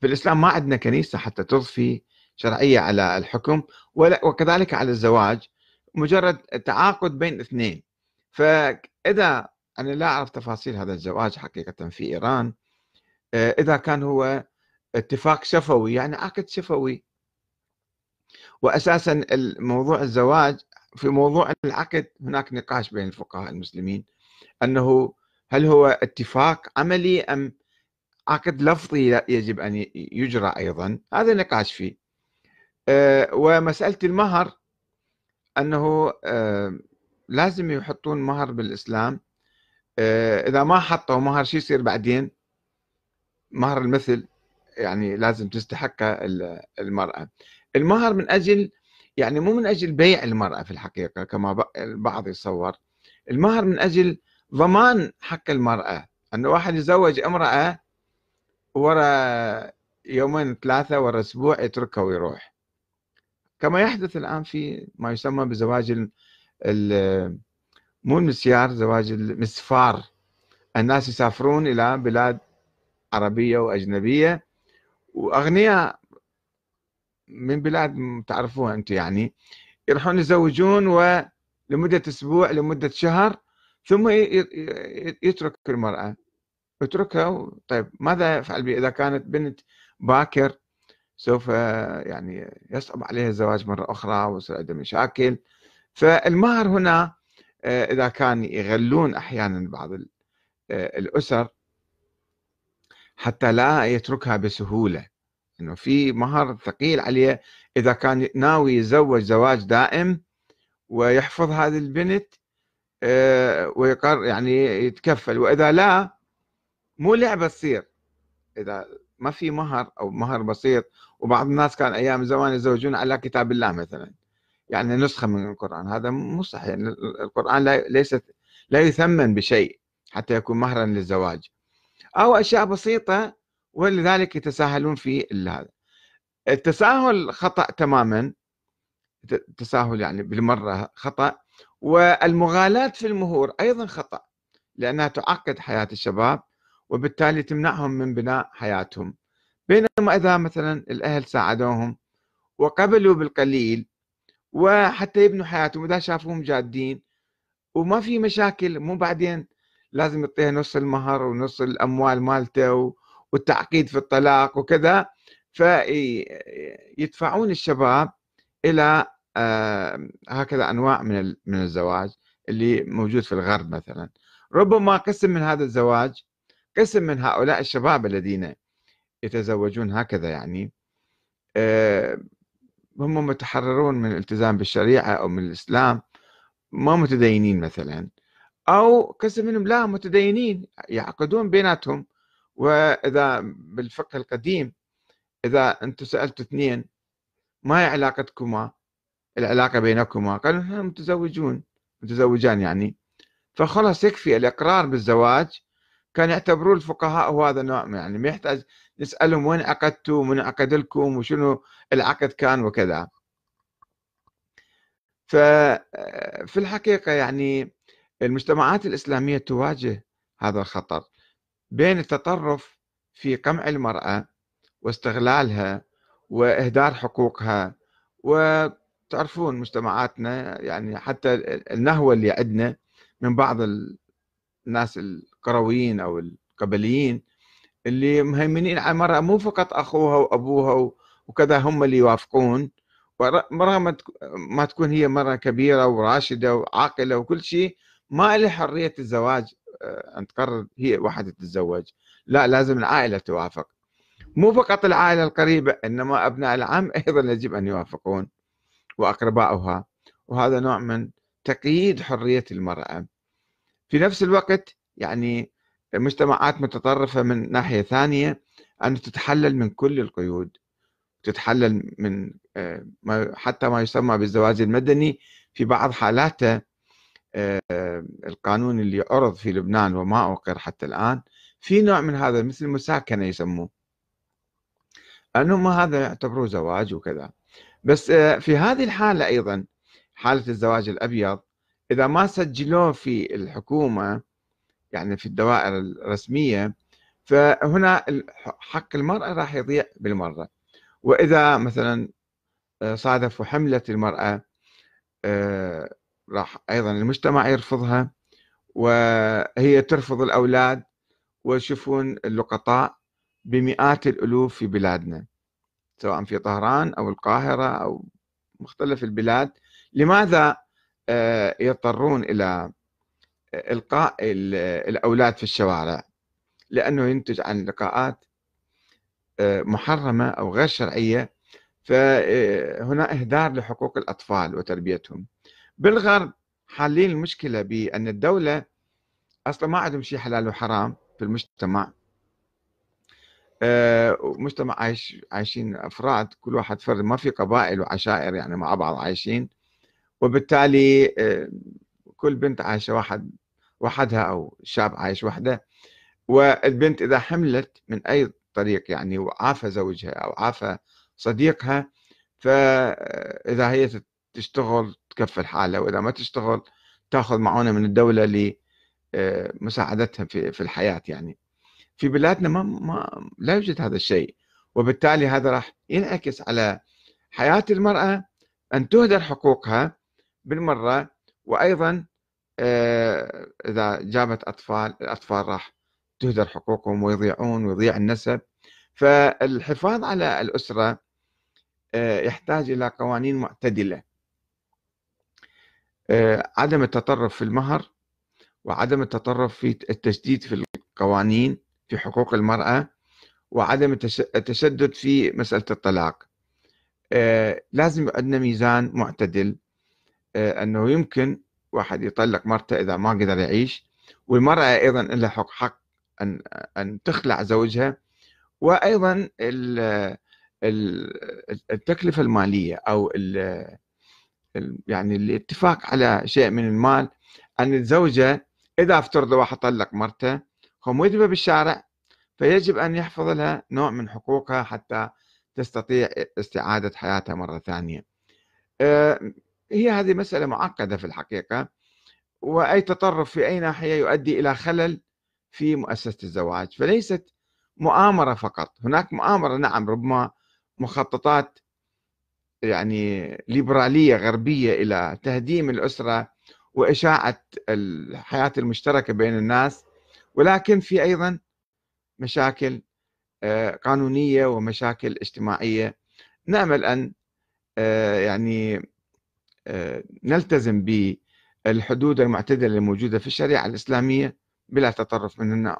في الإسلام ما عندنا كنيسة حتى تضفي شرعية على الحكم وكذلك على الزواج مجرد تعاقد بين اثنين. فإذا أنا لا أعرف تفاصيل هذا الزواج حقيقة في إيران. آه، إذا كان هو اتفاق شفوي يعني عقد شفوي. وأساسا موضوع الزواج في موضوع العقد هناك نقاش بين الفقهاء المسلمين أنه هل هو اتفاق عملي أم عقد لفظي يجب أن يجرى أيضا. هذا نقاش فيه. آه، ومسألة المهر أنه آه، لازم يحطون مهر بالإسلام. آه، إذا ما حطوا مهر شو يصير بعدين؟ مهر المثل يعني لازم تستحق المرأة. المهر من أجل يعني مو من أجل بيع المرأة في الحقيقة كما البعض يتصور المهر من أجل ضمان حق المرأة. أن واحد يزوج امرأة ورا يومين ثلاثة ورا أسبوع يتركها ويروح. كما يحدث الآن في ما يسمى بزواج مو المسيار زواج المسفار الناس يسافرون إلى بلاد عربية وأجنبية. وأغنياء من بلاد تعرفوها أنتم يعني يروحون يزوجون ولمدة أسبوع لمدة شهر ثم يترك المرأة. يتركها طيب ماذا يفعل بها إذا كانت بنت باكر سوف يعني يصعب عليها الزواج مرة أخرى ويصير عندها مشاكل. فالمهر هنا آه، إذا كان يغلون أحيانا بعض آه، الأسر حتى لا يتركها بسهولة. إنه في مهر ثقيل عليه. إذا كان ناوي يتزوج زواج دائم ويحفظ هذه البنت آه، ويقر يعني يتكفل. وإذا لا مو لعبة تصير. إذا ما في مهر أو مهر بسيط وبعض الناس كان أيام زمان يزوجون على كتاب الله مثلا. يعني نسخة من القرآن. هذا مو صحيح. يعني القرآن لا ليست لا يثمن بشيء حتى يكون مهرا للزواج. أو أشياء بسيطة ولذلك يتساهلون في هذا. التساهل خطأ تماما. التساهل يعني بالمرة خطأ. والمغالاة في المهور أيضا خطأ لأنها تعقد حياة الشباب. وبالتالي تمنعهم من بناء حياتهم. بينما إذا مثلا الأهل ساعدوهم وقبلوا بالقليل وحتى يبنوا حياتهم اذا شافوهم جادين وما في مشاكل مو بعدين لازم يعطيها نص المهر ونص الأموال مالته والتعقيد في الطلاق وكذا فيدفعون الشباب إلى هكذا أنواع من من الزواج اللي موجود في الغرب مثلا. ربما قسم من هذا الزواج قسم من هؤلاء الشباب الذين يتزوجون هكذا يعني هم متحررون من الالتزام بالشريعة أو من الإسلام ما متدينين مثلا أو قسم منهم لا متدينين يعقدون بيناتهم وإذا بالفقه القديم إذا أنتم سألتوا اثنين ما هي علاقتكما؟ العلاقة بينكما؟ قالوا نحن متزوجون متزوجان يعني. فخلاص يكفي الإقرار بالزواج كان يعتبرون الفقهاء هو هذا نوع يعني ما يحتاج نسألهم وين عقدتوا من عقد لكم وشنو العقد كان وكذا. ففي الحقيقة يعني المجتمعات الإسلامية تواجه هذا الخطر بين التطرف في قمع المرأة واستغلالها وإهدار حقوقها. وتعرفون مجتمعاتنا يعني حتى النهوة اللي عندنا من بعض الناس القرويين أو القبليين اللي مهيمنين على المرأة مو فقط أخوها وأبوها وكذا هم اللي يوافقون ورغم ما تكون هي مرة كبيرة وراشدة وعاقلة وكل شيء ما لها حرية الزواج أن تقرر هي واحدة تتزوج. لا لازم العائلة توافق. مو فقط العائلة القريبة إنما أبناء العم أيضا يجب أن يوافقون وأقرباؤها. وهذا نوع من تقييد حرية المرأة. في نفس الوقت يعني مجتمعات متطرفة من ناحية ثانية أن تتحلل من كل القيود تتحلل من آه، حتى ما يسمى بالزواج المدني في بعض حالاته آه، القانون اللي عرض في لبنان وما أقر حتى الآن في نوع من هذا مثل المساكنة يسموه. أنهم هذا يعتبروه زواج وكذا. بس آه، في هذه الحالة أيضا حالة الزواج الأبيض إذا ما سجلوه في الحكومة يعني في الدوائر الرسمية فهنا حق المرأة راح يضيع بالمرة. وإذا مثلا آه، صادفوا حملة المرأة آه، راح أيضا المجتمع يرفضها وهي ترفض الأولاد ويشوفون اللقطاء بمئات الألوف في بلادنا سواء في طهران أو القاهرة أو مختلف البلاد. لماذا يضطرون إلى إلقاء الأولاد في الشوارع لأنه ينتج عن لقاءات آه، محرمة أو غير شرعية فهنا إهدار لحقوق الأطفال وتربيتهم. بالغرب حالين المشكلة بأن الدولة أصلا ما عندهم شيء حلال وحرام في المجتمع. آه، مجتمع عايش عايشين أفراد كل واحد فرد ما في قبائل وعشائر يعني مع بعض عايشين. وبالتالي آه، كل بنت عايشة واحد وحدها أو شاب عايش وحده. والبنت إذا حملت من أي طريق يعني وعافى زوجها أو عافى صديقها فاذا هي تشتغل تكفل حالها وإذا ما تشتغل تأخذ معونه من الدولة لمساعدتها في في الحياة يعني. في بلادنا ما, ما لا يوجد هذا الشيء. وبالتالي هذا راح ينعكس على حياة المرأة أن تهدر حقوقها بالمرة وأيضا آه، إذا جابت أطفال الأطفال راح تهدر حقوقهم ويضيعون ويضيع النسب. فالحفاظ على الأسرة آه، يحتاج إلى قوانين معتدلة. آه، عدم التطرف في المهر وعدم التطرف في التشديد في القوانين في حقوق المرأة وعدم التشدد في مسألة الطلاق. لازم عندنا ميزان معتدل. أنه يمكن واحد يطلق مرته إذا ما قدر يعيش والمرأة أيضا لها حق حق أن أن تخلع زوجها وأيضا التكلفة المالية أو يعني الاتفاق على شيء من المال أن الزوجة إذا افترض واحد طلق مرته هو مذبة بالشارع فيجب أن يحفظ لها نوع من حقوقها حتى تستطيع استعادة حياتها مرة ثانية. آه، هي هذه مسألة معقدة في الحقيقة وأي تطرف في أي ناحية يؤدي إلى خلل في مؤسسة الزواج فليست مؤامرة فقط. هناك مؤامرة نعم ربما مخططات يعني ليبرالية غربية إلى تهديم الأسرة وإشاعة الحياة المشتركة بين الناس ولكن في أيضا مشاكل آه، قانونية ومشاكل اجتماعية. نأمل أن آه، يعني نلتزم بالحدود المعتدلة الموجودة في الشريعة الإسلامية بلا تطرف من النوع